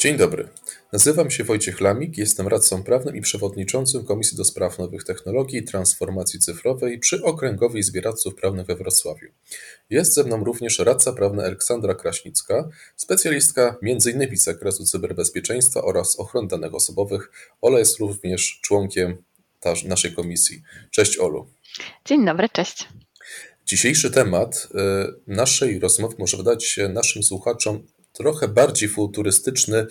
Dzień dobry. Nazywam się Wojciech Lamik, jestem radcą prawnym i przewodniczącym Komisji do Spraw Nowych Technologii i Transformacji Cyfrowej przy Okręgowej Izbie Radców Prawnych we Wrocławiu. Jest ze mną również radca prawny Aleksandra Kraśnicka, specjalistka m.in. z zakresu cyberbezpieczeństwa oraz ochrony danych osobowych. Ola jest również członkiem naszej komisji. Cześć Olu. Dzień dobry, cześć. Dzisiejszy temat y, naszej rozmowy może wydać się naszym słuchaczom trochę bardziej futurystyczny,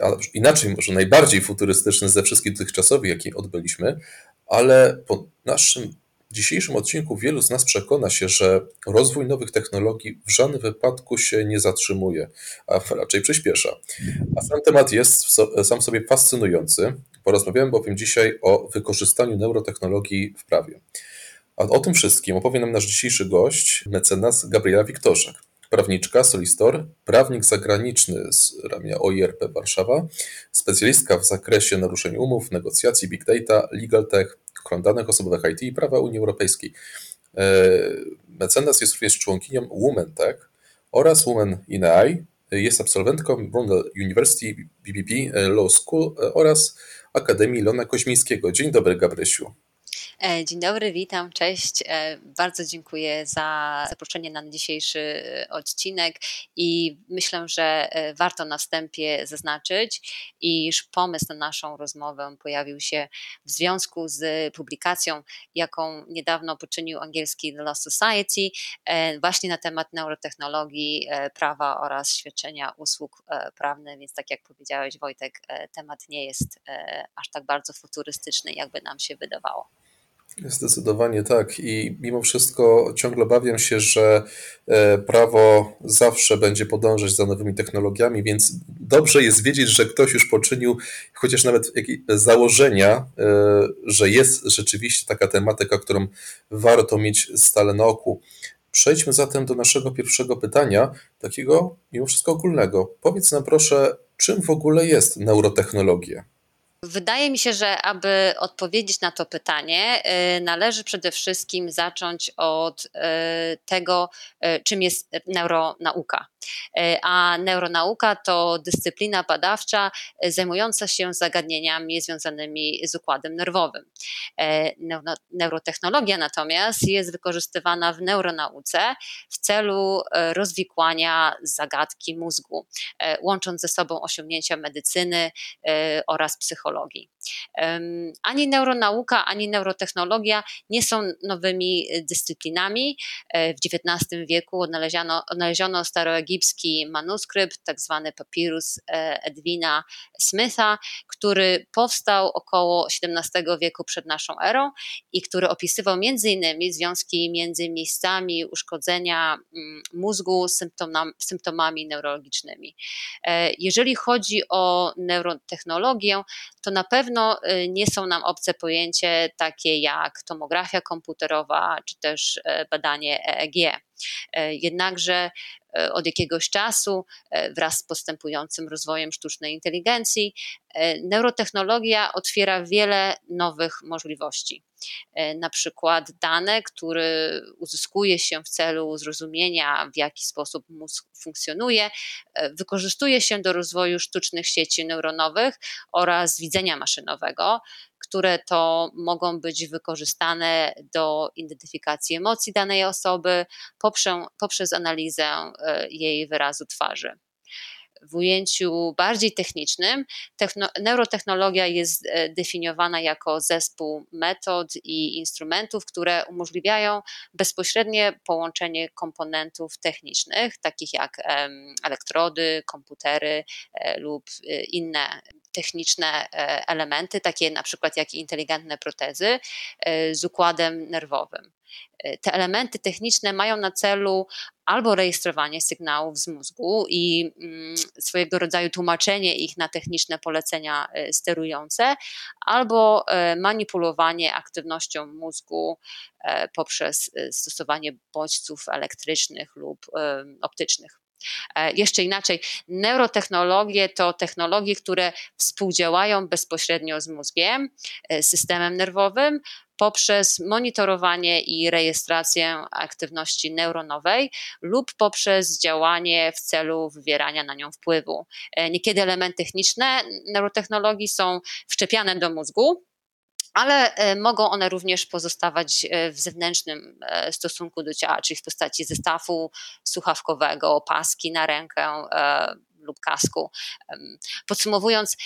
ale inaczej może najbardziej futurystyczny ze wszystkich dotychczasowych, jakie odbyliśmy, ale po naszym dzisiejszym odcinku wielu z nas przekona się, że rozwój nowych technologii w żadnym wypadku się nie zatrzymuje, a raczej przyspiesza. A sam temat jest sam w sobie fascynujący. Porozmawiamy bowiem dzisiaj o wykorzystaniu neurotechnologii w prawie. A o tym wszystkim opowie nam nasz dzisiejszy gość, mecenas Gabriela Wiktorzak prawniczka, solistor, prawnik zagraniczny z ramienia OIRP Warszawa, specjalistka w zakresie naruszeń umów, negocjacji, big data, legal tech, ochron danych osobowych IT i prawa Unii Europejskiej. E, mecenas jest również członkinią Women Tech oraz Women in AI. Jest absolwentką Brunel University BBB Law School oraz Akademii Lona Koźmińskiego. Dzień dobry, Gabrysiu. E, dzień dobry, witam, cześć. E, bardzo dziękuję za zaproszenie na dzisiejszy e, odcinek i myślę, że warto na wstępie zaznaczyć, iż pomysł na naszą rozmowę pojawił się w związku z publikacją, jaką niedawno poczynił angielski The Law Society, właśnie na temat neurotechnologii, prawa oraz świadczenia usług prawnych, więc tak jak powiedziałeś Wojtek, temat nie jest aż tak bardzo futurystyczny, jakby nam się wydawało. Zdecydowanie tak. I mimo wszystko ciągle obawiam się, że e, prawo zawsze będzie podążać za nowymi technologiami, więc dobrze jest wiedzieć, że ktoś już poczynił chociaż nawet założenia, e, że jest rzeczywiście taka tematyka, którą warto mieć stale na oku. Przejdźmy zatem do naszego pierwszego pytania, takiego mimo wszystko ogólnego. Powiedz nam proszę, czym w ogóle jest neurotechnologia? Wydaje mi się, że aby odpowiedzieć na to pytanie, y, należy przede wszystkim zacząć od y, tego, y, czym jest neuronauka. A neuronauka to dyscyplina badawcza zajmująca się zagadnieniami związanymi z układem nerwowym. Neurotechnologia natomiast jest wykorzystywana w neuronauce w celu rozwikłania zagadki mózgu, łącząc ze sobą osiągnięcia medycyny oraz psychologii. Ani neuronauka, ani neurotechnologia nie są nowymi dyscyplinami. E, w XIX wieku odnaleziono, odnaleziono staroegipski manuskrypt, tak zwany papirus e, Edwina Smitha, który powstał około XVII wieku przed naszą erą i który opisywał innymi związki między miejscami uszkodzenia mm, mózgu z symptomami neurologicznymi. E, jeżeli chodzi o neurotechnologię, to na pewno y, nie są nam obce pojęcie takie jak tomografia komputerowa czy też y, badanie EEG. E, jednakże od jakiegoś czasu, e, wraz z postępującym rozwojem sztucznej inteligencji, neurotechnologia otwiera wiele nowych możliwości. Na przykład dane, które uzyskuje się w celu zrozumienia, w jaki sposób mózg funkcjonuje, wykorzystuje się do rozwoju sztucznych sieci neuronowych oraz widzenia maszynowego, które to mogą być wykorzystane do identyfikacji emocji danej osoby poprzez, poprzez analizę e, jej wyrazu twarzy w ujęciu bardziej technicznym, techno, neurotechnologia jest e, definiowana jako zespół metod i instrumentów, które umożliwiają bezpośrednie połączenie komponentów technicznych, takich jak elektrody, komputery e, lub inne techniczne e, elementy, takie na przykład jak inteligentne protezy, e, z układem nerwowym. E, te elementy techniczne mają na celu albo rejestrowanie sygnałów z mózgu i mm, swojego rodzaju tłumaczenie ich na techniczne polecenia sterujące, albo manipulowanie aktywnością mózgu poprzez stosowanie bodźców elektrycznych lub optycznych. E, jeszcze inaczej, neurotechnologie to technologie, które współdziałają bezpośrednio z mózgiem, e, systemem nerwowym, poprzez monitorowanie i rejestrację aktywności neuronowej lub poprzez działanie w celu wywierania na nią wpływu. Niekiedy elementy techniczne neurotechnologii są wszczepiane do mózgu, ale e, mogą one również pozostawać e, w zewnętrznym e, stosunku do ciała, czyli w postaci zestawu słuchawkowego, paski na rękę lub kasku. Podsumowując,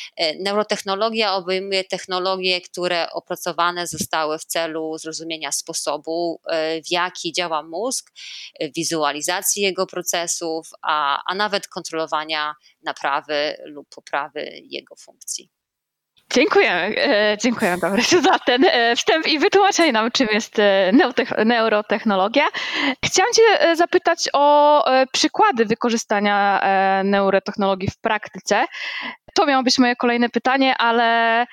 neurotechnologia obejmuje technologie, które opracowane zostały w celu zrozumienia sposobu, w jaki działa mózg, wizualizacji jego procesów, a, a nawet kontrolowania naprawy lub poprawy jego funkcji. Dziękujemy, e, dziękuję dobry za ten e, wstęp i wytłumaczenie nam, czym jest e, neurotechnologia. Chciałam Cię zapytać o przykłady wykorzystania neurotechnologii w praktyce. To miało być moje kolejne pytanie, ale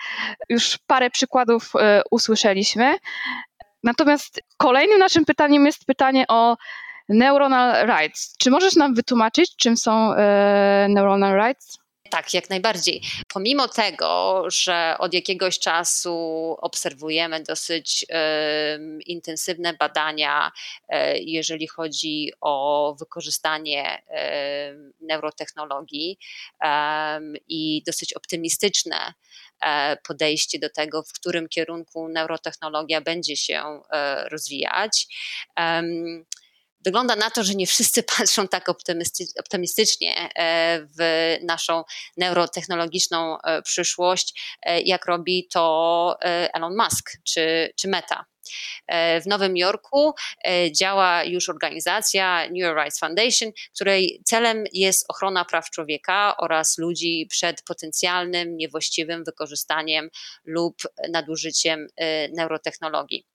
już parę przykładów usłyszeliśmy. Natomiast kolejnym naszym pytaniem jest pytanie o neuronal rights. Czy możesz nam wytłumaczyć, czym są neuronal rights? Tak, jak najbardziej. Pomimo tego, że od jakiegoś czasu obserwujemy dosyć intensywne badania, y, jeżeli chodzi o wykorzystanie neurotechnologii i dosyć optymistyczne e, podejście do tego, w którym kierunku neurotechnologia będzie się e, rozwijać wygląda na to, że nie wszyscy patrzą tak optymistycznie e, w naszą neurotechnologiczną e, przyszłość, e, jak robi to Elon Musk czy, czy Meta. W Nowym Jorku działa już organizacja New Rights Foundation, której celem jest ochrona praw człowieka oraz ludzi przed potencjalnym niewłaściwym wykorzystaniem lub nadużyciem neurotechnologii.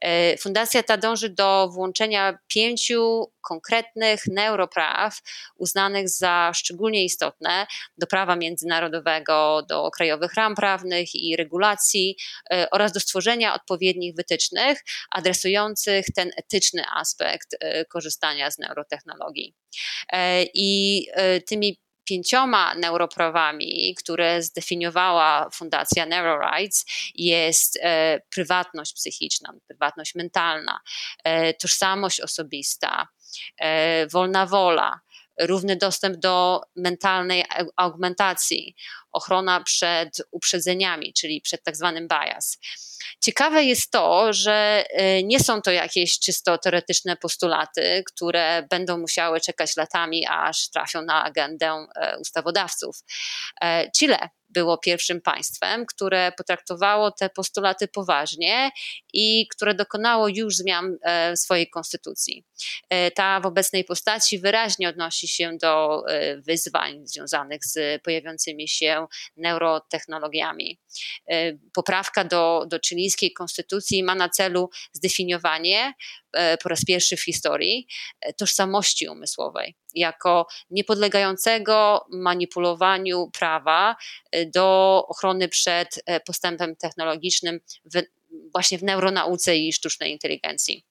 E, fundacja ta dąży do włączenia pięciu konkretnych neuropraw uznanych za szczególnie istotne do prawa międzynarodowego, do krajowych ram prawnych i regulacji e, oraz do stworzenia odpowiednich wytycznych adresujących ten etyczny aspekt e, korzystania z neurotechnologii. I tymi pięcioma neuroprawami, które zdefiniowała Fundacja NeuroRights, jest e, prywatność psychiczna, prywatność mentalna, e, tożsamość osobista, e, wolna wola, równy dostęp do mentalnej augmentacji, ochrona przed uprzedzeniami, czyli przed tak zwanym bias. Ciekawe jest to, że e, nie są to jakieś czysto teoretyczne postulaty, które będą musiały czekać latami, aż trafią na agendę e, ustawodawców. E, Chile było pierwszym państwem, które potraktowało te postulaty poważnie i które dokonało już zmian w swojej konstytucji. Ta w obecnej postaci wyraźnie odnosi się do wyzwań związanych z pojawiającymi się neurotechnologiami. Poprawka do, do chilijskiej konstytucji ma na celu zdefiniowanie e, po raz pierwszy w historii e, tożsamości umysłowej jako niepodlegającego manipulowaniu prawa e, do ochrony przed postępem technologicznym właśnie w neuronauce i sztucznej inteligencji.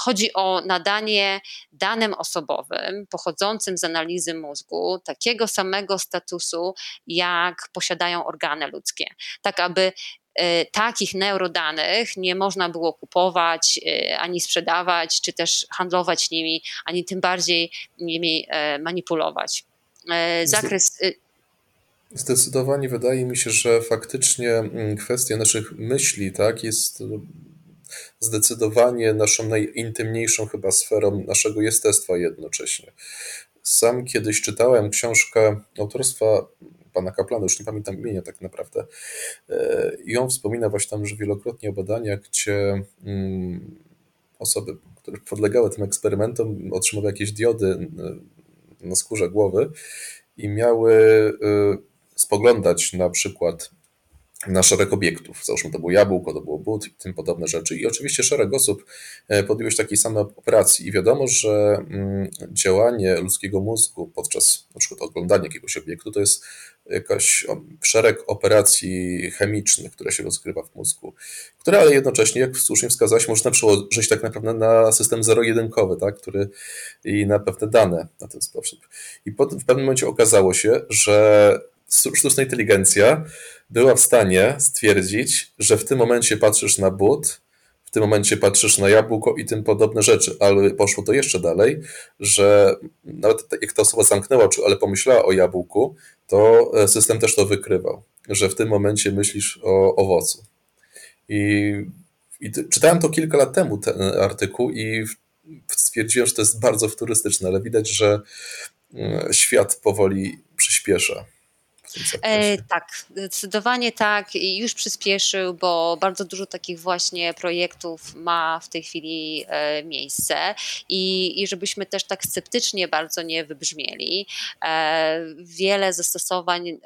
Chodzi o nadanie danym osobowym pochodzącym z analizy mózgu takiego samego statusu, jak posiadają organy ludzkie, tak aby e, takich neurodanych nie można było kupować, e, ani sprzedawać, czy też handlować nimi, ani tym bardziej nimi e, manipulować. Zakres Zdecydowanie wydaje mi się, że faktycznie mm, kwestia naszych myśli tak, jest mm, zdecydowanie naszą najintymniejszą chyba sferą naszego jestestwa jednocześnie. Sam kiedyś czytałem książkę autorstwa pana Kaplana, już nie pamiętam imienia tak naprawdę, e, i on wspomina właśnie tam, że wielokrotnie o badaniach, gdzie mm, osoby, które podlegały tym eksperymentom, otrzymywały jakieś diody na skórze głowy i miały spoglądać na przykład na szereg obiektów. Załóżmy, to było jabłko, to było but i tym podobne rzeczy. I oczywiście szereg osób e, podjęło się takiej samej operacji. I wiadomo, że mm, działanie ludzkiego mózgu podczas na przykład oglądania jakiegoś obiektu to jest jakaś szereg operacji chemicznych, które się rozgrywa w mózgu, które ale jednocześnie, jak słusznie wskazałeś, można przełożyć tak naprawdę na system zero-jedynkowy, tak, który i na pewne dane na ten sposób. I potem w pewnym momencie okazało się, że sztuczna inteligencja była w stanie stwierdzić, że w tym momencie patrzysz na but, w tym momencie patrzysz na jabłko i tym podobne rzeczy, ale poszło to jeszcze dalej, że nawet jak ta osoba zamknęła oczy, ale pomyślała o jabłku, to e, system też to wykrywał, że w tym momencie myślisz o owocu. I, i czytałem to kilka lat temu, ten artykuł, i stwierdziłem, że to jest bardzo futurystyczne, ale widać, że e, świat powoli przyspiesza. E, tak, zdecydowanie tak już przyspieszył, bo bardzo dużo takich właśnie projektów ma w tej chwili e, miejsce i, i żebyśmy też tak sceptycznie bardzo nie wybrzmieli, e, wiele zastosowań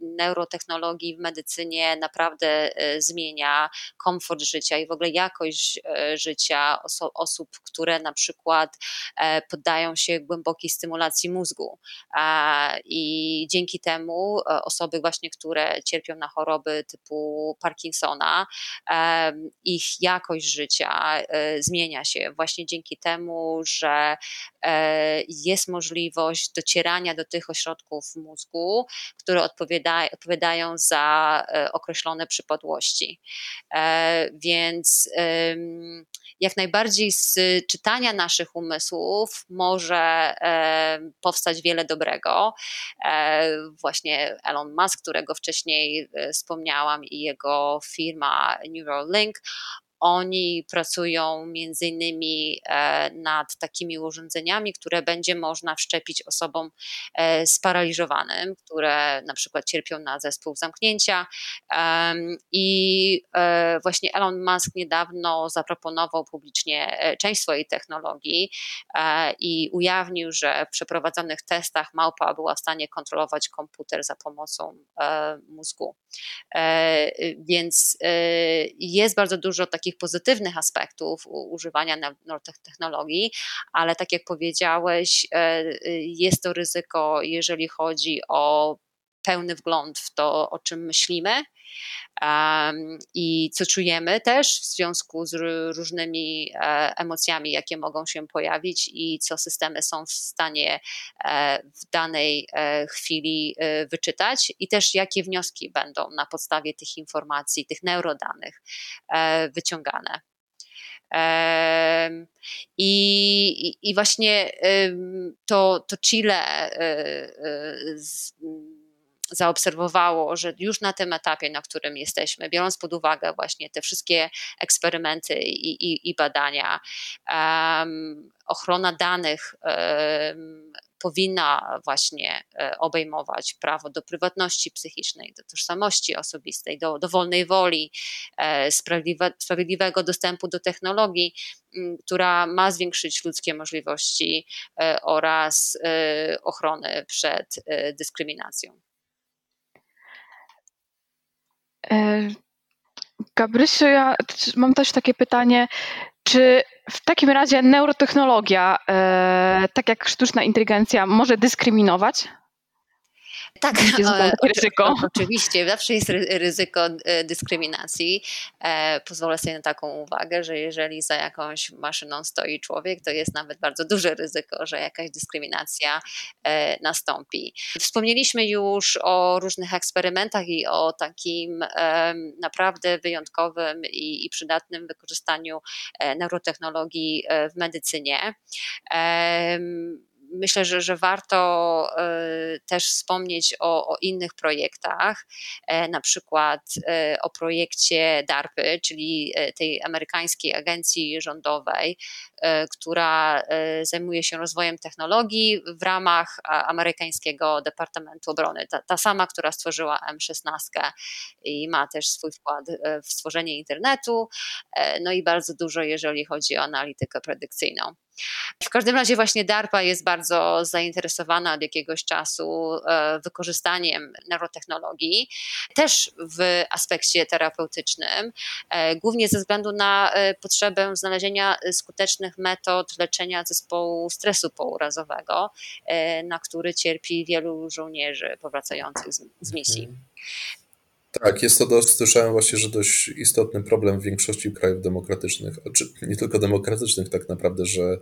neurotechnologii w medycynie naprawdę zmienia komfort życia i w ogóle jakość życia oso- osób, które na przykład poddają się głębokiej stymulacji mózgu. I dzięki temu osoby właśnie, które cierpią na choroby typu Parkinsona, ich jakość życia e, zmienia się właśnie dzięki temu, że e, jest możliwość docierania do tych ośrodków mózgu, które odpowiada, odpowiadają za określone przypadłości. Więc jak najbardziej z czytania naszych umysłów może powstać wiele dobrego. Właśnie Elon Musk, którego wcześniej e, wspomniałam, i jego firma Neuralink, oni pracują między innymi e, nad takimi urządzeniami, które będzie można wszczepić osobom e, sparaliżowanym, które na przykład cierpią na zespół zamknięcia. I e, właśnie Elon Musk niedawno zaproponował publicznie część swojej technologii i ujawnił, że w przeprowadzonych testach małpa była w stanie kontrolować komputer za pomocą mózgu. Więc jest bardzo dużo takich takich pozytywnych aspektów używania nanotechnologii, ale tak jak powiedziałeś, e, jest to ryzyko, jeżeli chodzi o pełny wgląd w to, o czym myślimy um, i co czujemy też w związku z różnymi e, emocjami, jakie mogą się pojawić i co systemy są w stanie e, w danej e, chwili e, wyczytać i też jakie wnioski będą na podstawie tych informacji, tych neurodanych e, wyciągane. I, i, właśnie to, to Chile e, zaobserwowało, że już na tym etapie, na którym jesteśmy, biorąc pod uwagę właśnie te wszystkie eksperymenty i, i, i badania, um, ochrona danych um, powinna właśnie e, obejmować prawo do prywatności psychicznej, do tożsamości osobistej, do, do wolnej woli, e, sprawiedliwe, sprawiedliwego dostępu do technologii, która ma zwiększyć ludzkie możliwości e, oraz ochrony przed dyskryminacją. E, Gabrysiu, ja mam też takie pytanie, czy w takim razie neurotechnologia, e, tak jak sztuczna inteligencja, może dyskryminować? Tak, ryzyko. oczywiście, zawsze jest ryzyko e, dyskryminacji. E, pozwolę sobie na taką uwagę, że jeżeli za jakąś maszyną stoi człowiek, to jest nawet bardzo duże ryzyko, że jakaś dyskryminacja e, nastąpi. Wspomnieliśmy już o różnych eksperymentach i o takim naprawdę wyjątkowym i przydatnym wykorzystaniu neurotechnologii w medycynie myślę, że, że warto e, też wspomnieć o, o innych projektach, e, na przykład e, o projekcie DARPy, czyli tej amerykańskiej agencji rządowej, która zajmuje się rozwojem technologii w ramach amerykańskiego Departamentu Obrony. Ta, ta sama, która stworzyła M16 i ma też swój wkład w stworzenie internetu, no i bardzo dużo, jeżeli chodzi o analitykę predykcyjną. W każdym razie właśnie DARPA jest bardzo zainteresowana od jakiegoś czasu e, wykorzystaniem neurotechnologii, też w aspekcie terapeutycznym, e, głównie ze względu na e, potrzebę znalezienia skutecznych metod leczenia zespołu stresu pourazowego, na który cierpi wielu żołnierzy powracających z, misji. Tak, jest to, dość, słyszałem właśnie, że dość istotny problem w większości krajów demokratycznych, czy nie tylko demokratycznych tak naprawdę, że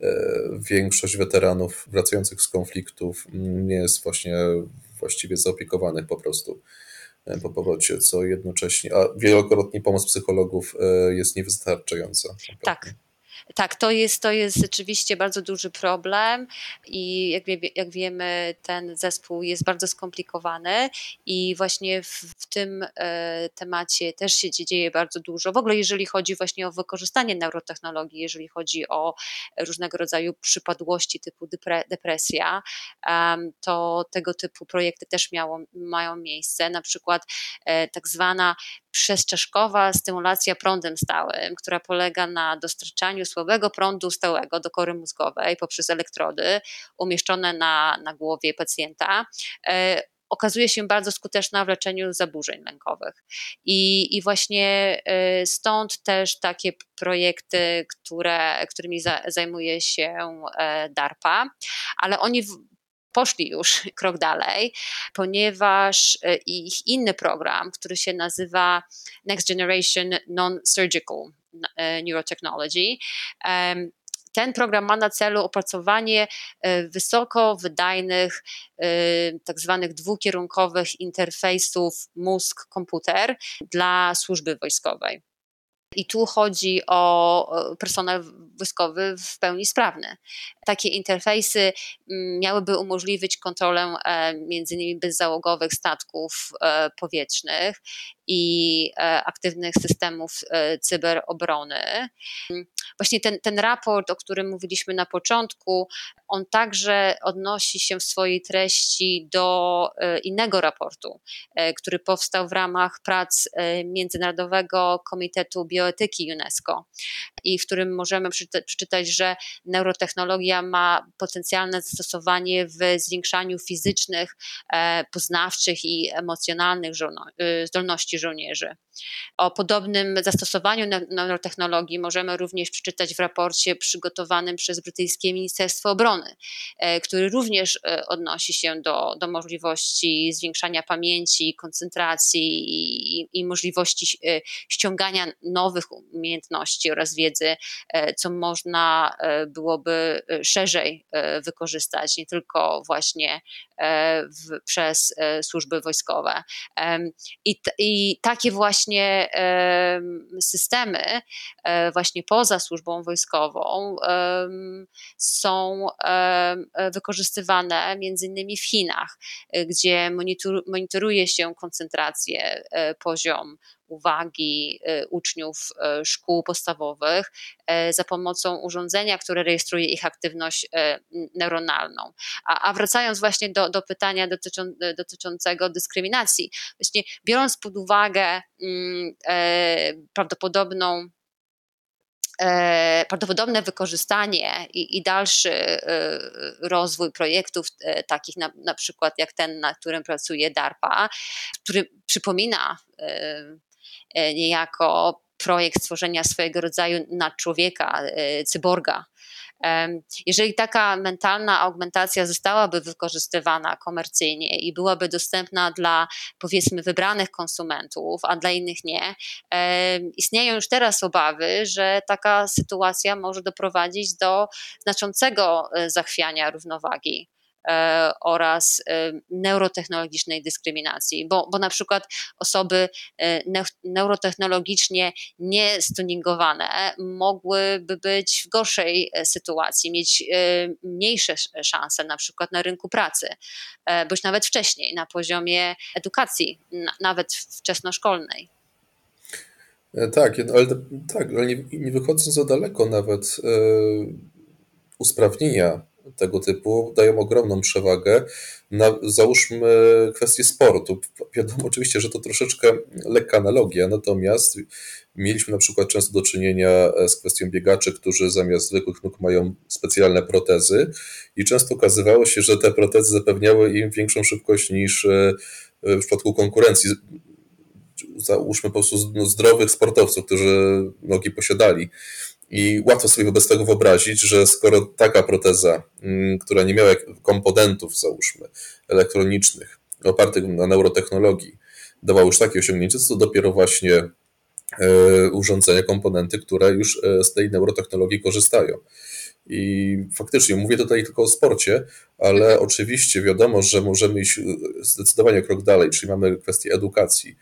e, większość weteranów wracających z konfliktów nie jest właśnie właściwie zaopiekowanych po prostu po powrocie, co jednocześnie, a wielokrotnie pomoc psychologów jest niewystarczająca. Tak, tak, to jest, to jest rzeczywiście bardzo duży problem i jak, wie, jak wiemy, ten zespół jest bardzo skomplikowany i właśnie w, w tym e, temacie też się dzieje bardzo dużo. W ogóle, jeżeli chodzi właśnie o wykorzystanie neurotechnologii, jeżeli chodzi o różnego rodzaju przypadłości typu depre, depresja, um, to tego typu projekty też miało, mają miejsce. Na przykład e, tak zwana przezczaszkowa stymulacja prądem stałym, która polega na dostarczaniu słabego prądu stałego do kory mózgowej poprzez elektrody umieszczone na, na głowie pacjenta e, okazuje się bardzo skuteczna w leczeniu zaburzeń lękowych. I, i właśnie e, stąd też takie projekty, które, którymi za, zajmuje się e, DARPA, ale oni poszli już krok dalej, ponieważ e, ich inny program, który się nazywa Next Generation Non-Surgical e, Neurotechnology, ten program ma na celu opracowanie e, wysoko wydajnych, tak zwanych dwukierunkowych interfejsów mózg-komputer dla służby wojskowej. I tu chodzi o personel wojskowy w pełni sprawny. Takie interfejsy mm, miałyby umożliwić kontrolę e, między innymi bezzałogowych statków e, powietrznych i e, aktywnych systemów cyberobrony. Właśnie ten, ten raport, o którym mówiliśmy na początku, on także odnosi się w swojej treści do innego raportu, który powstał w ramach prac Międzynarodowego Komitetu Bioetyki UNESCO i w którym możemy przeczytać, że neurotechnologia ma potencjalne zastosowanie w zwiększaniu fizycznych, e, poznawczych i emocjonalnych e, żołnierzy. O podobnym zastosowaniu neurotechnologii możemy również przeczytać w raporcie przygotowanym przez brytyjskie Ministerstwo Obrony, e, który również odnosi się do, do możliwości zwiększania pamięci, koncentracji i, i możliwości ściągania nowych umiejętności oraz wiedzy, co można byłoby szerzej wykorzystać, nie tylko właśnie w, przez służby wojskowe. I, I takie właśnie systemy, właśnie poza służbą wojskową, są wykorzystywane między innymi w Chinach, gdzie monitoruje się koncentrację, poziom uwagi y, uczniów y, szkół podstawowych y, za pomocą urządzenia, które rejestruje ich aktywność neuronalną. A, a wracając właśnie do, do pytania dotyczą, dotyczącego dyskryminacji, właśnie biorąc pod uwagę mm, e, prawdopodobną prawdopodobne wykorzystanie i, i, dalszy rozwój projektów takich na, na przykład jak ten, na którym pracuje DARPA, który przypomina E, niejako projekt stworzenia swojego rodzaju na człowieka, e, cyborga. Jeżeli taka mentalna augmentacja zostałaby wykorzystywana komercyjnie i byłaby dostępna dla powiedzmy wybranych konsumentów, a dla innych nie, istnieją już teraz obawy, że taka sytuacja może doprowadzić do znaczącego e, zachwiania równowagi E, oraz e, neurotechnologicznej dyskryminacji, bo, bo na przykład osoby e, neurotechnologicznie niestuningowane mogłyby być w gorszej sytuacji, mieć mniejsze szanse na przykład na rynku pracy, bądź nawet wcześniej na poziomie edukacji, nawet wczesnoszkolnej. Tak, ale, tak, ale nie, nie wychodząc za daleko nawet usprawnienia tego typu dają ogromną przewagę na, załóżmy, kwestię sportu. Wiadomo oczywiście, że to troszeczkę lekka analogia, natomiast mieliśmy na przykład często do czynienia e, z kwestią biegaczy, którzy zamiast zwykłych nóg mają specjalne protezy i często okazywało się, że te protezy zapewniały im większą szybkość niż e, w przypadku konkurencji załóżmy po prostu no, zdrowych sportowców, którzy nogi posiadali. I łatwo sobie wobec tego wyobrazić, że skoro taka proteza, mm, która nie miała komponentów, załóżmy, elektronicznych, opartych na neurotechnologii, dawała już takie osiągnięcie, to dopiero właśnie e, urządzenia, komponenty, które już e, z tej neurotechnologii korzystają. I faktycznie mówię tutaj tylko o sporcie, ale oczywiście wiadomo, że możemy iść zdecydowanie krok dalej, czyli mamy kwestię edukacji.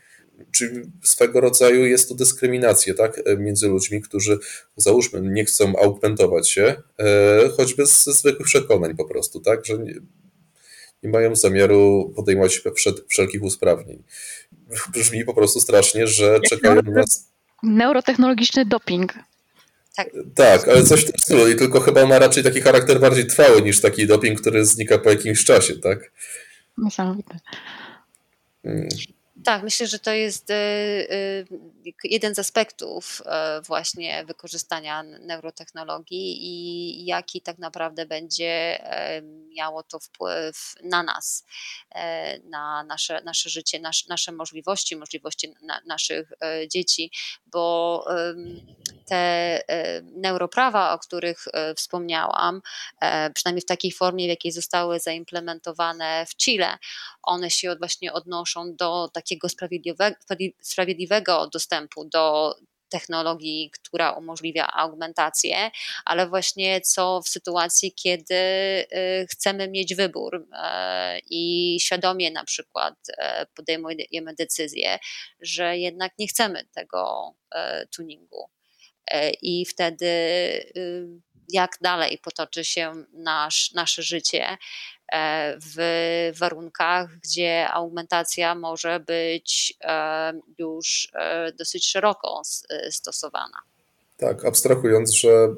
Czyli swego rodzaju jest to dyskryminacja, tak, między ludźmi, którzy załóżmy nie chcą augmentować się, choćby ze zwykłych przekonań po prostu, tak, że nie, nie mają zamiaru podejmować wszelkich usprawnień. Brzmi po prostu strasznie, że czekają na nas. Neurotechnologiczny doping. Tak. tak, ale coś w tym stylu. I tylko chyba ma raczej taki charakter bardziej trwały niż taki doping, który znika po jakimś czasie, tak? Niesamowite. Hmm. Tak, myślę, że to jest y, y, jeden z aspektów e, właśnie wykorzystania neurotechnologii i jaki tak naprawdę będzie e, miało to wpływ na nas, e, na nasze, nasze życie, nasze, nasze możliwości, możliwości na, naszych dzieci, bo te neuroprawa, o których wspomniałam, przynajmniej w takiej formie, w jakiej zostały zaimplementowane w Chile, one się właśnie odnoszą do takiego sprawiedliwego, sprawiedliwego dostępu do technologii, która umożliwia augmentację, ale właśnie co w sytuacji, kiedy y, chcemy mieć wybór y, i świadomie na przykład y, podejmujemy decyzję, że jednak nie chcemy tego tuningu. I wtedy jak dalej potoczy się nasz, nasze życie w warunkach, gdzie augmentacja może być e, już e, dosyć szeroko stosowana. Tak, abstrahując, że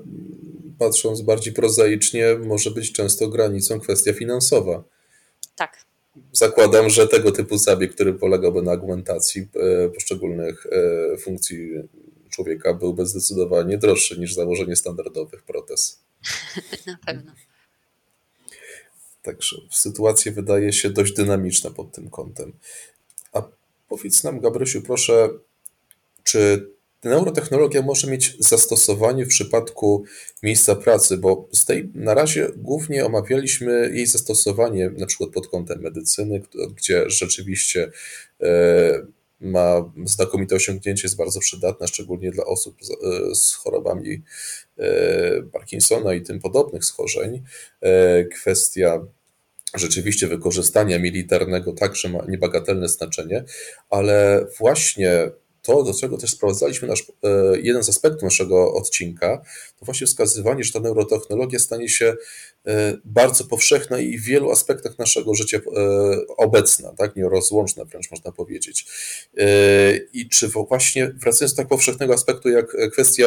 patrząc bardziej prozaicznie, może być często granicą kwestia finansowa. Tak. Zakładam, że tego typu zabieg, który polegałby na augmentacji poszczególnych funkcji człowieka byłby zdecydowanie droższy niż założenie standardowych protez. Na pewno. Także sytuacja wydaje się dość dynamiczna pod tym kątem. A powiedz nam, Gabrysiu, proszę, czy neurotechnologia może mieć zastosowanie w przypadku miejsca pracy, bo z tej na razie głównie omawialiśmy jej zastosowanie na przykład pod kątem medycyny, gdzie rzeczywiście e, ma znakomite osiągnięcie, jest bardzo przydatna, szczególnie dla osób z, e, chorobami e, Parkinsona i tym podobnych schorzeń. E, kwestia rzeczywiście wykorzystania militarnego także ma niebagatelne znaczenie, ale właśnie to, do czego też sprowadzaliśmy nasz, e, jeden z aspektów naszego odcinka, to właśnie wskazywanie, że ta neurotechnologia stanie się e, bardzo powszechna i w wielu aspektach naszego życia e, obecna, tak, nierozłączna wręcz można powiedzieć. I czy właśnie wracając do tak powszechnego aspektu jak kwestia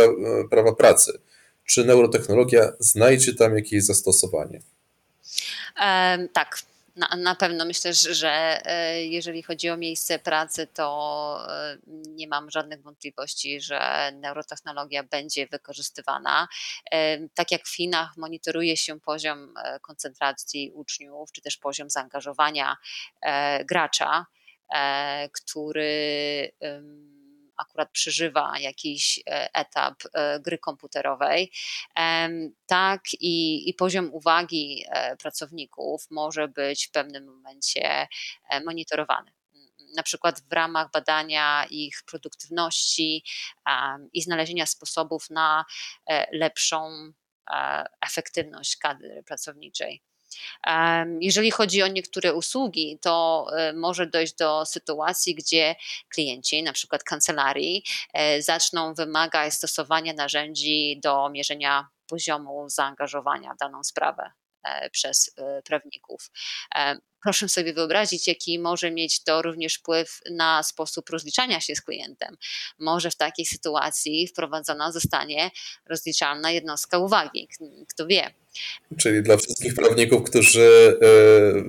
prawa pracy, czy neurotechnologia znajdzie tam jakieś zastosowanie? Um, tak, na, na pewno myślę, że e, jeżeli chodzi o miejsce pracy, to e, nie mam żadnych wątpliwości, że neurotechnologia będzie wykorzystywana. E, tak jak w Chinach monitoruje się poziom koncentracji uczniów, czy też poziom zaangażowania gracza, który akurat przeżywa jakiś e, etap e, gry komputerowej, tak i, i poziom uwagi e, pracowników może być w pewnym momencie monitorowany na przykład w ramach badania ich produktywności i znalezienia sposobów na lepszą efektywność kadry pracowniczej. Jeżeli chodzi o niektóre usługi, to e, może dojść do sytuacji, gdzie klienci, na przykład kancelarii, e, zaczną wymagać stosowania narzędzi do mierzenia poziomu zaangażowania w daną sprawę e, przez prawników. Proszę sobie wyobrazić, jaki może mieć to również wpływ na sposób rozliczania się z klientem. Może w takiej sytuacji wprowadzona zostanie rozliczalna jednostka uwagi. Kto wie? Czyli dla wszystkich prawników, którzy e,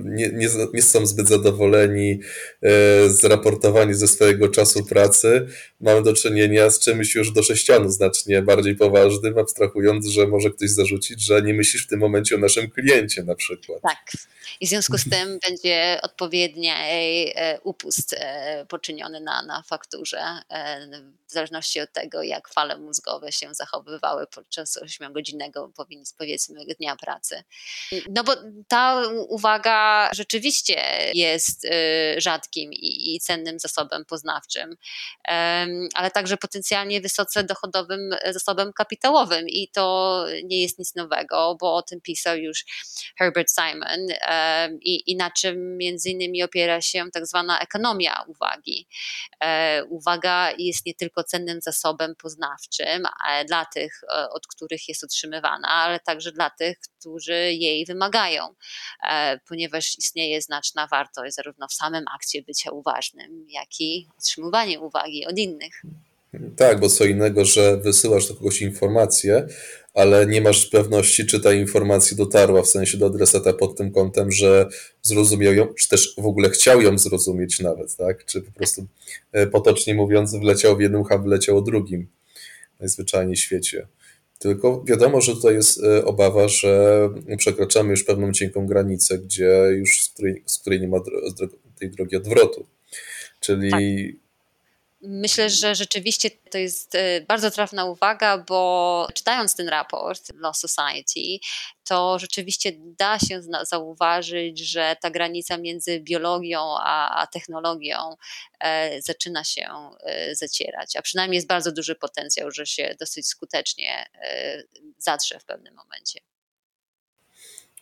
nie, nie, nie, są zbyt zadowoleni e, z raportowaniem ze swojego czasu pracy, mamy do czynienia z czymś już do sześcianu znacznie bardziej poważnym, abstrahując, że może ktoś zarzucić, że nie myślisz w tym momencie o naszym kliencie na przykład. Tak. I w związku z tym będzie odpowiedni upust poczyniony na, na fakturze, w zależności od tego, jak fale mózgowe się zachowywały podczas 8-godzinnego, powiedzmy, dnia pracy. No bo ta uwaga rzeczywiście jest rzadkim i cennym zasobem poznawczym, ale także potencjalnie wysoce dochodowym zasobem kapitałowym i to nie jest nic nowego, bo o tym pisał już Herbert Simon i, i na czym między innymi opiera się tak zwana ekonomia uwagi. E, uwaga jest nie tylko cennym zasobem poznawczym dla tych, e, od których jest otrzymywana, ale także dla tych, którzy jej wymagają, e, ponieważ istnieje znaczna wartość zarówno w samym akcie bycia uważnym, jak i otrzymywanie uwagi od innych. Tak, bo co innego, że wysyłasz do kogoś informację, ale nie masz pewności, czy ta informacja dotarła w sensie do adresata pod tym kątem, że zrozumiał ją, czy też w ogóle chciał ją zrozumieć nawet, tak? Czy po prostu e, potocznie mówiąc, wleciał w jednym, a wleciał o drugim najzwyczajniej w świecie. Tylko wiadomo, że tutaj jest e, obawa, że przekraczamy już pewną cienką granicę, gdzie już z której, z której nie ma tej drogi odwrotu. Czyli tak Myślę, że rzeczywiście to jest e, bardzo trafna uwaga, bo czytając ten raport Law Society, to rzeczywiście da się zauważyć, że ta granica między biologią a, technologią e, zaczyna się e, zacierać, a przynajmniej jest bardzo duży potencjał, że się dosyć skutecznie zatrze w pewnym momencie.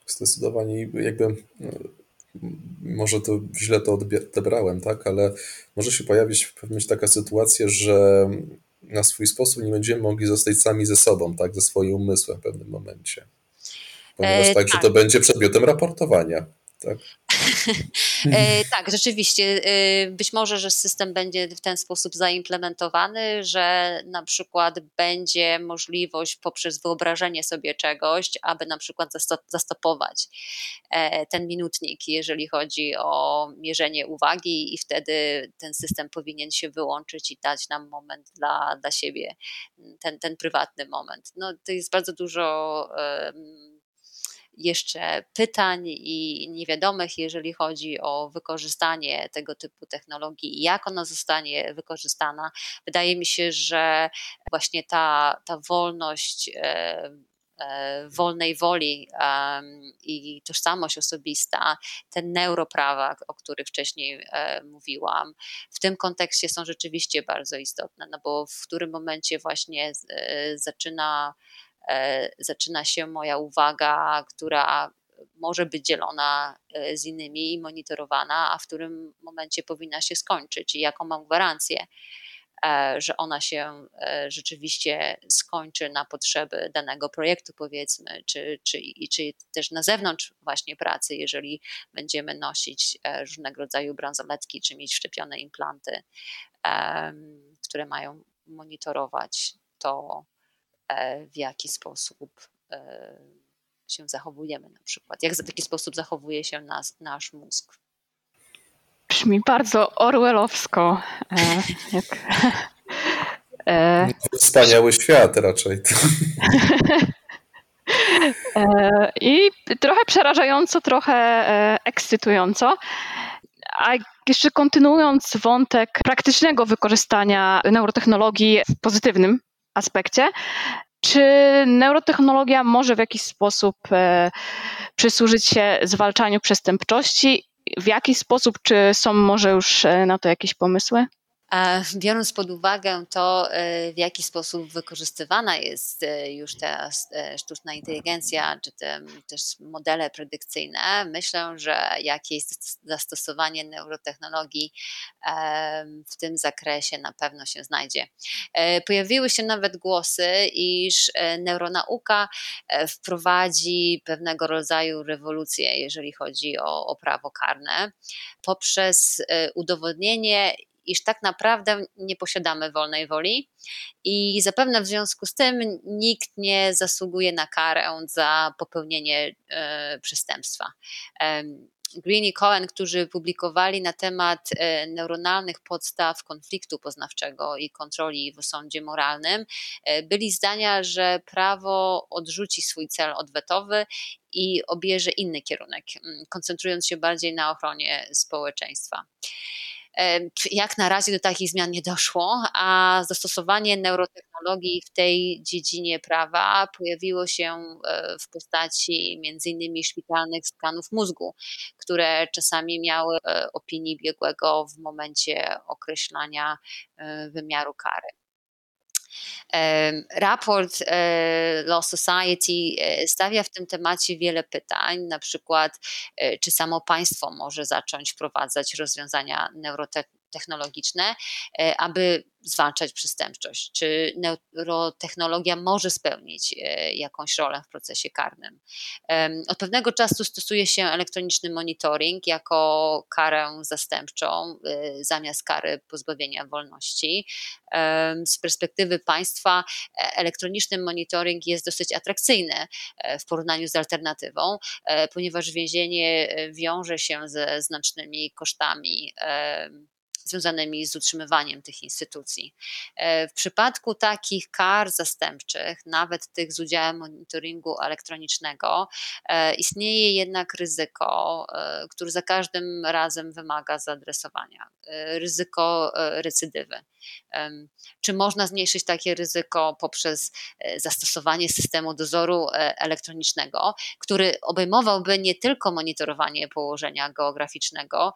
Zdecydowanie jakby może to źle to odebrałem, tak, ale może się pojawić pewnie taka sytuacja, że na swój sposób nie będziemy mogli zostać sami ze sobą, tak, ze swoim umysłem w pewnym momencie. Ponieważ e, tak, tak, to będzie przedmiotem raportowania. Tak? E, tak, rzeczywiście. E, być może, że system będzie w ten sposób zaimplementowany, że na przykład będzie możliwość poprzez wyobrażenie sobie czegoś, aby na przykład zastopować e, ten minutnik, jeżeli chodzi o mierzenie uwagi, i wtedy ten system powinien się wyłączyć i dać nam moment dla, dla siebie, ten, ten prywatny moment. No, to jest bardzo dużo. Jeszcze pytań i niewiadomych, jeżeli chodzi o wykorzystanie tego typu technologii i jak ona zostanie wykorzystana. Wydaje mi się, że właśnie ta, ta wolność e, e, wolnej woli i tożsamość osobista, te neuroprawa, o których wcześniej e, mówiłam, w tym kontekście są rzeczywiście bardzo istotne, no bo w którym momencie właśnie zaczyna zaczyna się moja uwaga, która może być dzielona e, z innymi i monitorowana, a w którym momencie powinna się skończyć i jaką mam gwarancję, e, że ona się rzeczywiście skończy na potrzeby danego projektu, powiedzmy, czy, czy, czy też na zewnątrz właśnie pracy, jeżeli będziemy nosić różnego rodzaju bransoletki, czy mieć wszczepione implanty, które mają monitorować to, E, w jaki sposób e, się zachowujemy na przykład, jak w jaki sposób zachowuje się nas, nasz mózg. Brzmi bardzo orwellowsko. E, jak, e, Wspaniały świat raczej. I trochę przerażająco, trochę ekscytująco. A jeszcze kontynuując wątek praktycznego wykorzystania neurotechnologii w pozytywnym aspekcie. Czy neurotechnologia może w jakiś sposób e, przysłużyć się zwalczaniu przestępczości? W jaki sposób? Czy są może już e, na to jakieś pomysły? Biorąc pod uwagę to, e, w jaki sposób wykorzystywana jest e, już ta e, sztuczna inteligencja, czy te też modele predykcyjne, myślę, że jakieś zastosowanie neurotechnologii w tym zakresie na pewno się znajdzie. Pojawiły się nawet głosy, iż neuronauka wprowadzi pewnego rodzaju rewolucję, jeżeli chodzi o, o prawo karne, poprzez udowodnienie, iż tak naprawdę nie posiadamy wolnej woli i zapewne w związku z tym nikt nie zasługuje na karę za popełnienie e, przestępstwa. Green i Cohen, którzy publikowali na temat e, neuronalnych podstaw konfliktu poznawczego i kontroli w sądzie moralnym, e, byli zdania, że prawo odrzuci swój cel odwetowy i obierze inny kierunek, koncentrując się bardziej na ochronie społeczeństwa. Jak na razie do takich zmian nie doszło, a zastosowanie neurotechnologii w tej dziedzinie prawa pojawiło się e, w postaci m.in. szpitalnych skanów mózgu, które czasami miały e, opinii biegłego w momencie określania e, wymiaru kary. Raport e, Law Society e, stawia w tym temacie wiele pytań, na przykład e, czy samo państwo może zacząć wprowadzać rozwiązania neurotechnologiczne, aby zwalczać przestępczość? Czy neurotechnologia może spełnić e, jakąś rolę w procesie karnym? Od pewnego czasu stosuje się elektroniczny monitoring jako karę zastępczą e, zamiast kary pozbawienia wolności. Z perspektywy państwa e, elektroniczny monitoring jest dosyć atrakcyjny w porównaniu z alternatywą, ponieważ więzienie wiąże się ze znacznymi kosztami związanymi z utrzymywaniem tych instytucji. E, w przypadku takich kar zastępczych, nawet tych z udziałem monitoringu elektronicznego, e, istnieje jednak ryzyko, e, które za każdym razem wymaga zaadresowania ryzyko recydywy. Czy można zmniejszyć takie ryzyko poprzez zastosowanie systemu dozoru elektronicznego, który obejmowałby nie tylko monitorowanie położenia geograficznego,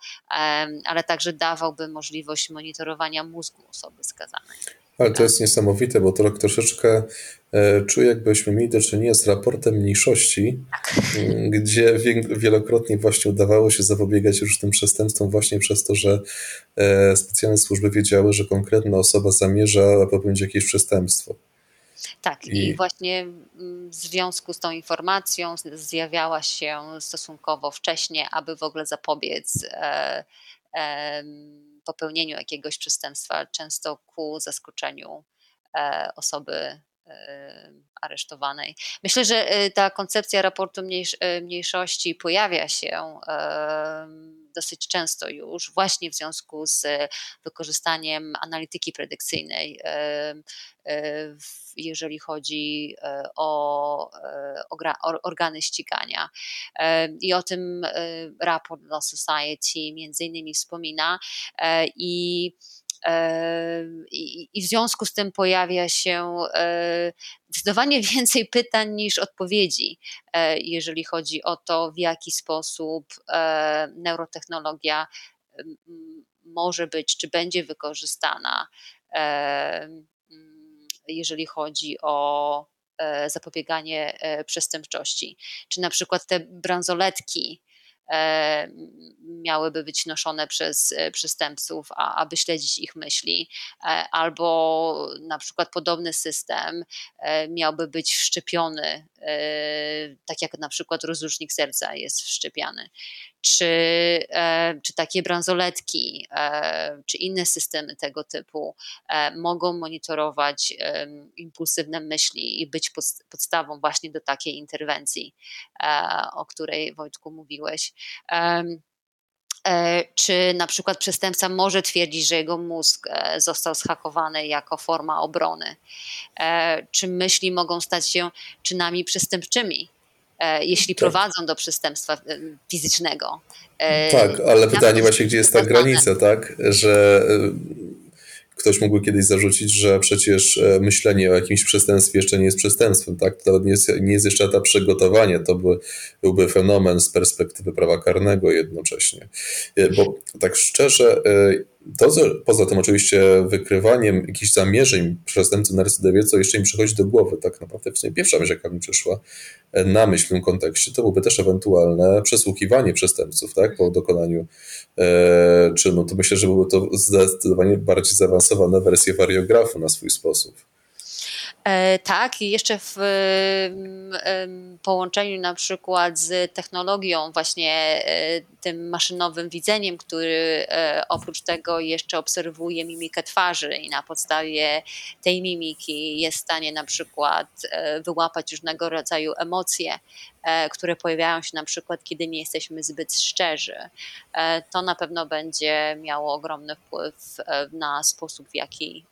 ale także dawałby możliwość możliwość monitorowania mózgu osoby skazanej. Ale to jest niesamowite, bo to tak troszeczkę e, czuję, jakbyśmy mieli do czynienia z raportem mniejszości, gdzie wielokrotnie właśnie udawało się zapobiegać już tym przestępstwom właśnie przez to, że e, specjalne służby wiedziały, że konkretna osoba zamierza popełnić jakieś przestępstwo. Tak, i, i właśnie w związku z tą informacją zjawiała się stosunkowo wcześnie, aby w ogóle zapobiec. E, e, popełnieniu jakiegoś przestępstwa, często ku zaskoczeniu e, osoby aresztowanej. Myślę, że e, ta koncepcja raportu mniejszości pojawia się dosyć często już, właśnie w związku z wykorzystaniem analityki predykcyjnej, jeżeli chodzi o, organy ścigania. I o tym raport Law Society między innymi wspomina i i, w związku z tym pojawia się zdecydowanie więcej pytań niż odpowiedzi, e, jeżeli chodzi o to, w jaki sposób e, neurotechnologia może być, czy będzie wykorzystana, jeżeli chodzi o e, zapobieganie przestępczości. Czy na przykład te bransoletki, E, miałyby być noszone przez e, przestępców, a, aby śledzić ich myśli, e, albo na przykład podobny system miałby być wszczepiony, tak jak na przykład rozrusznik serca jest wszczepiany czy, e, czy takie bransoletki, e, czy inne systemy tego typu e, mogą monitorować impulsywne myśli i być podstawą właśnie do takiej interwencji, o której Wojtku mówiłeś. Czy na przykład przestępca może twierdzić, że jego mózg został schakowany jako forma obrony? Czy myśli mogą stać się czynami przestępczymi? E, jeśli tak. prowadzą do przestępstwa e, fizycznego. E, tak, ale pytanie właśnie, gdzie jest ta granica, tak? Że ktoś mógłby kiedyś zarzucić, że przecież myślenie o jakimś przestępstwie jeszcze nie jest przestępstwem, tak? To nie jest, nie jest jeszcze etap przygotowania, to by, byłby fenomen z perspektywy prawa karnego jednocześnie. Bo tak szczerze, to, poza tym oczywiście wykrywaniem jakichś zamierzeń przestępcy na recydywie, co jeszcze im przychodzi do głowy, tak naprawdę w sumie pierwsza myśl, jaka mi przyszła e, na myśl w tym kontekście, to byłoby też ewentualne przesłuchiwanie przestępców, tak, po dokonaniu e, czynu. To myślę, że byłoby to zdecydowanie bardziej zaawansowane wersje wariografu na swój sposób. E, tak, i jeszcze w połączeniu na przykład z technologią, właśnie e, tym maszynowym widzeniem, który e, oprócz tego jeszcze obserwuje mimikę twarzy i na podstawie tej mimiki jest w stanie na przykład wyłapać różnego rodzaju emocje, które pojawiają się na przykład, kiedy nie jesteśmy zbyt szczerzy. To na pewno będzie miało ogromny wpływ na sposób, w jaki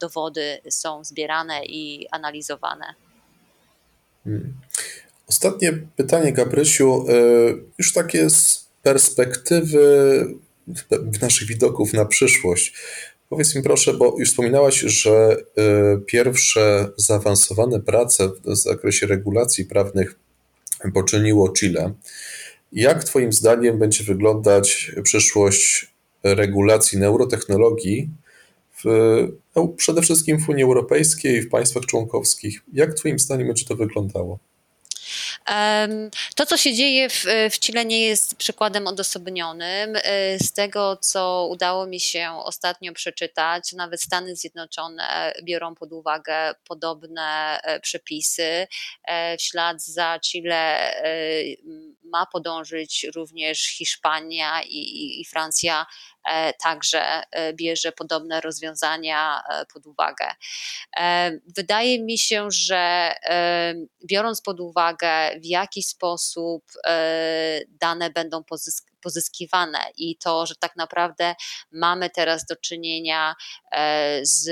dowody są zbierane i analizowane. Hmm. Ostatnie pytanie, Gabrysiu, e, już takie z perspektywy naszych widoków na przyszłość. Powiedz mi proszę, bo już wspominałaś, że e, pierwsze zaawansowane prace w zakresie regulacji prawnych poczyniło Chile. Jak Twoim zdaniem będzie wyglądać przyszłość regulacji neurotechnologii w, no, przede wszystkim w Unii Europejskiej, w państwach członkowskich. Jak Twoim zdaniem będzie to wyglądało? To, co się dzieje w, w Chile, nie jest przykładem odosobnionym. E, z tego, co udało mi się ostatnio przeczytać, nawet Stany Zjednoczone biorą pod uwagę podobne e, przepisy. E, w ślad za Chile ma podążyć również Hiszpania i, i Francja także bierze podobne rozwiązania pod uwagę. Wydaje mi się, że biorąc pod uwagę, w jaki sposób dane będą pozyskiwane i to, że tak naprawdę mamy teraz do czynienia z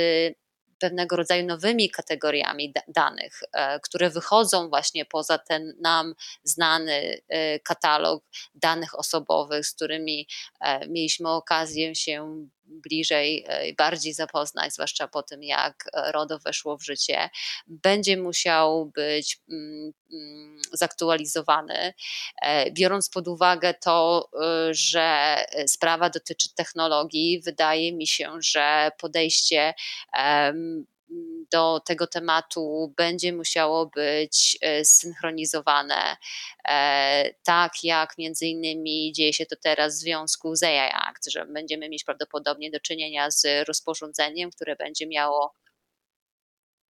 pewnego rodzaju nowymi kategoriami danych, e, które wychodzą właśnie poza ten nam znany e, katalog danych osobowych, z którymi e, mieliśmy okazję się bliżej i bardziej zapoznać, zwłaszcza po tym, jak RODO weszło w życie, będzie musiał być mm, mm, zaktualizowany, biorąc pod uwagę to, że sprawa dotyczy technologii, wydaje mi się, że podejście do tego tematu będzie musiało być e, zsynchronizowane, e, tak jak między innymi dzieje się to teraz w związku z AI Act, że będziemy mieć prawdopodobnie do czynienia z rozporządzeniem, które będzie miało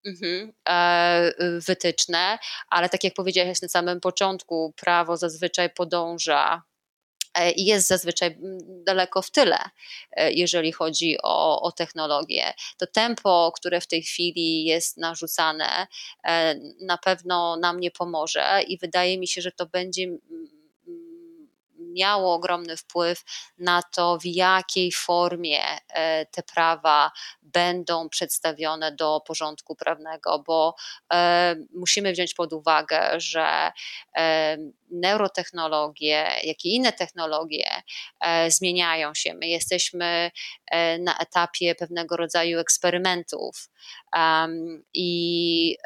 Mhm, e, wytyczne, ale tak jak powiedziałeś na samym początku, prawo zazwyczaj podąża jest zazwyczaj daleko w tyle, e, jeżeli chodzi o, o technologię. To tempo, które w tej chwili jest narzucane, e, na pewno nam nie pomoże i wydaje mi się, że to będzie miało ogromny wpływ na to, w jakiej formie e, te prawa będą przedstawione do porządku prawnego, bo e, musimy wziąć pod uwagę, że e, neurotechnologie, jak i inne technologie zmieniają się. My jesteśmy na etapie pewnego rodzaju eksperymentów i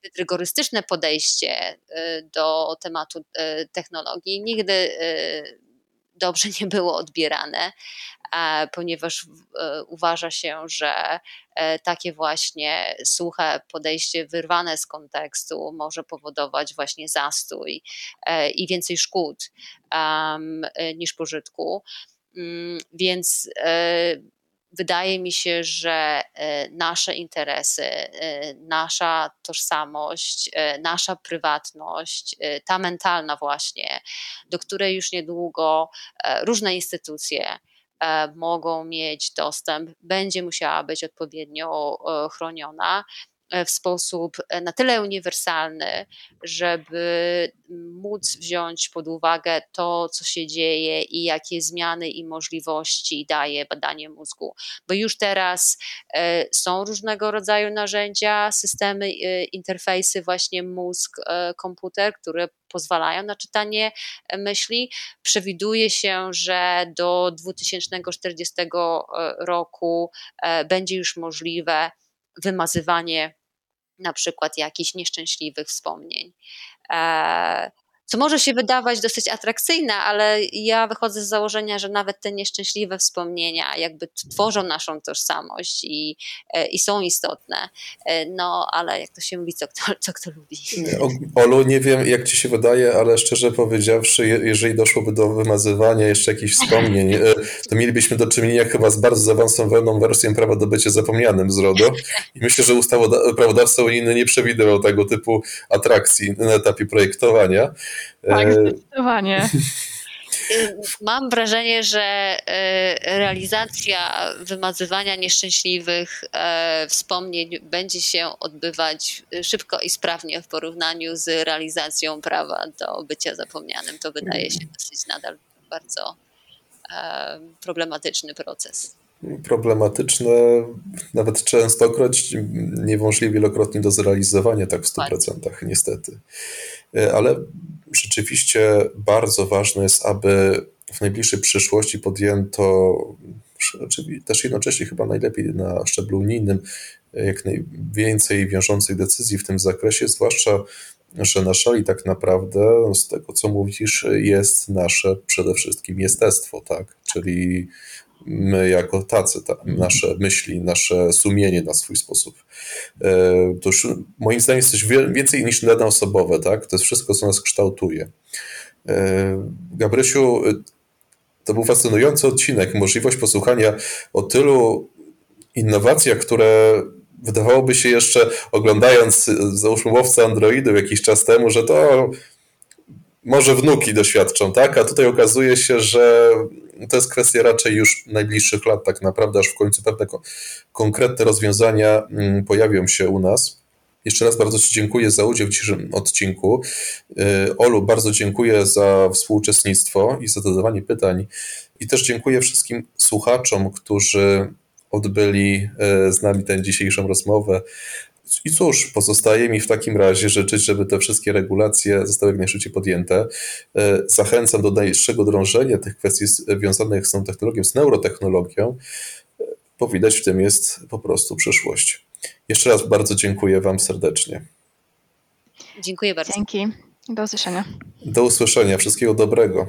zbyt rygorystyczne podejście y, do tematu y, technologii nigdy y, dobrze nie było odbierane, ponieważ uważa się, że takie właśnie suche podejście wyrwane z kontekstu może powodować właśnie zastój i więcej szkód niż pożytku. Mm, więc wydaje mi się, że e, nasze interesy, e, nasza tożsamość, e, nasza prywatność, ta mentalna właśnie, do której już niedługo różne instytucje mogą mieć dostęp, będzie musiała być odpowiednio chroniona. E, w sposób e, na tyle uniwersalny, żeby móc wziąć pod uwagę to, co się dzieje i jakie zmiany i możliwości daje badanie mózgu. Bo już teraz e, są różnego rodzaju narzędzia, systemy, interfejsy, właśnie mózg-komputer, które pozwalają na czytanie myśli. Przewiduje się, że do 2040 roku będzie już możliwe wymazywanie na przykład jakichś nieszczęśliwych wspomnień. Co może się wydawać dosyć atrakcyjne, ale ja wychodzę z założenia, że nawet te nieszczęśliwe wspomnienia jakby tworzą naszą tożsamość i, e, i są istotne. E, no, ale jak to się mówi, co kto, co kto lubi. Olu, nie wiem jak ci się wydaje, ale szczerze powiedziawszy, jeżeli doszłoby do wymazywania jeszcze jakichś wspomnień, e, to mielibyśmy do czynienia chyba z bardzo zaawansowaną wersją prawa do bycia zapomnianym z RODO i myślę, że prawodawca unijny nie przewidywał tego typu atrakcji na etapie projektowania. Tak, zdecydowanie. Mam wrażenie, że realizacja wymazywania nieszczęśliwych wspomnień będzie się odbywać szybko i sprawnie w porównaniu z realizacją prawa do bycia zapomnianym. To wydaje się dosyć nadal bardzo problematyczny proces problematyczne, nawet częstokroć niemożliwie wielokrotnie do zrealizowania tak w 100%, niestety. E, ale rzeczywiście bardzo ważne jest, aby w najbliższej przyszłości podjęto też jednocześnie chyba najlepiej na szczeblu unijnym jak najwięcej wiążących decyzji w tym zakresie, zwłaszcza, że na szali tak naprawdę z tego, co mówisz, jest nasze przede wszystkim jestestwo, tak? Czyli my jako tacy, ta, nasze myśli, nasze sumienie na swój sposób. E, to już moim zdaniem jest coś więcej niż dane osobowe, tak? To jest wszystko, co nas kształtuje. E, Gabrysiu, to był fascynujący odcinek, możliwość posłuchania o tylu innowacjach, które wydawałoby się jeszcze, oglądając załóżmy łowcę androidów jakiś czas temu, że to może wnuki doświadczą, tak? A tutaj okazuje się, że to jest kwestia raczej już najbliższych lat, tak naprawdę, aż w końcu pewne konkretne rozwiązania mm, pojawią się u nas. Jeszcze raz bardzo Ci dziękuję za udział w dzisiejszym odcinku. Y, Olu, bardzo dziękuję za współuczestnictwo i za zadawanie pytań. I też dziękuję wszystkim słuchaczom, którzy odbyli y, z nami tę dzisiejszą rozmowę. I cóż, pozostaje mi w takim razie życzyć, żeby te wszystkie regulacje zostały jak najszybciej podjęte. E, zachęcam do dalszego drążenia tych kwestii związanych z tą technologią, z neurotechnologią, e, bo widać w tym jest po prostu przyszłość. Jeszcze raz bardzo dziękuję Wam serdecznie. Dziękuję bardzo. Dzięki. Do usłyszenia. Do usłyszenia. Wszystkiego dobrego.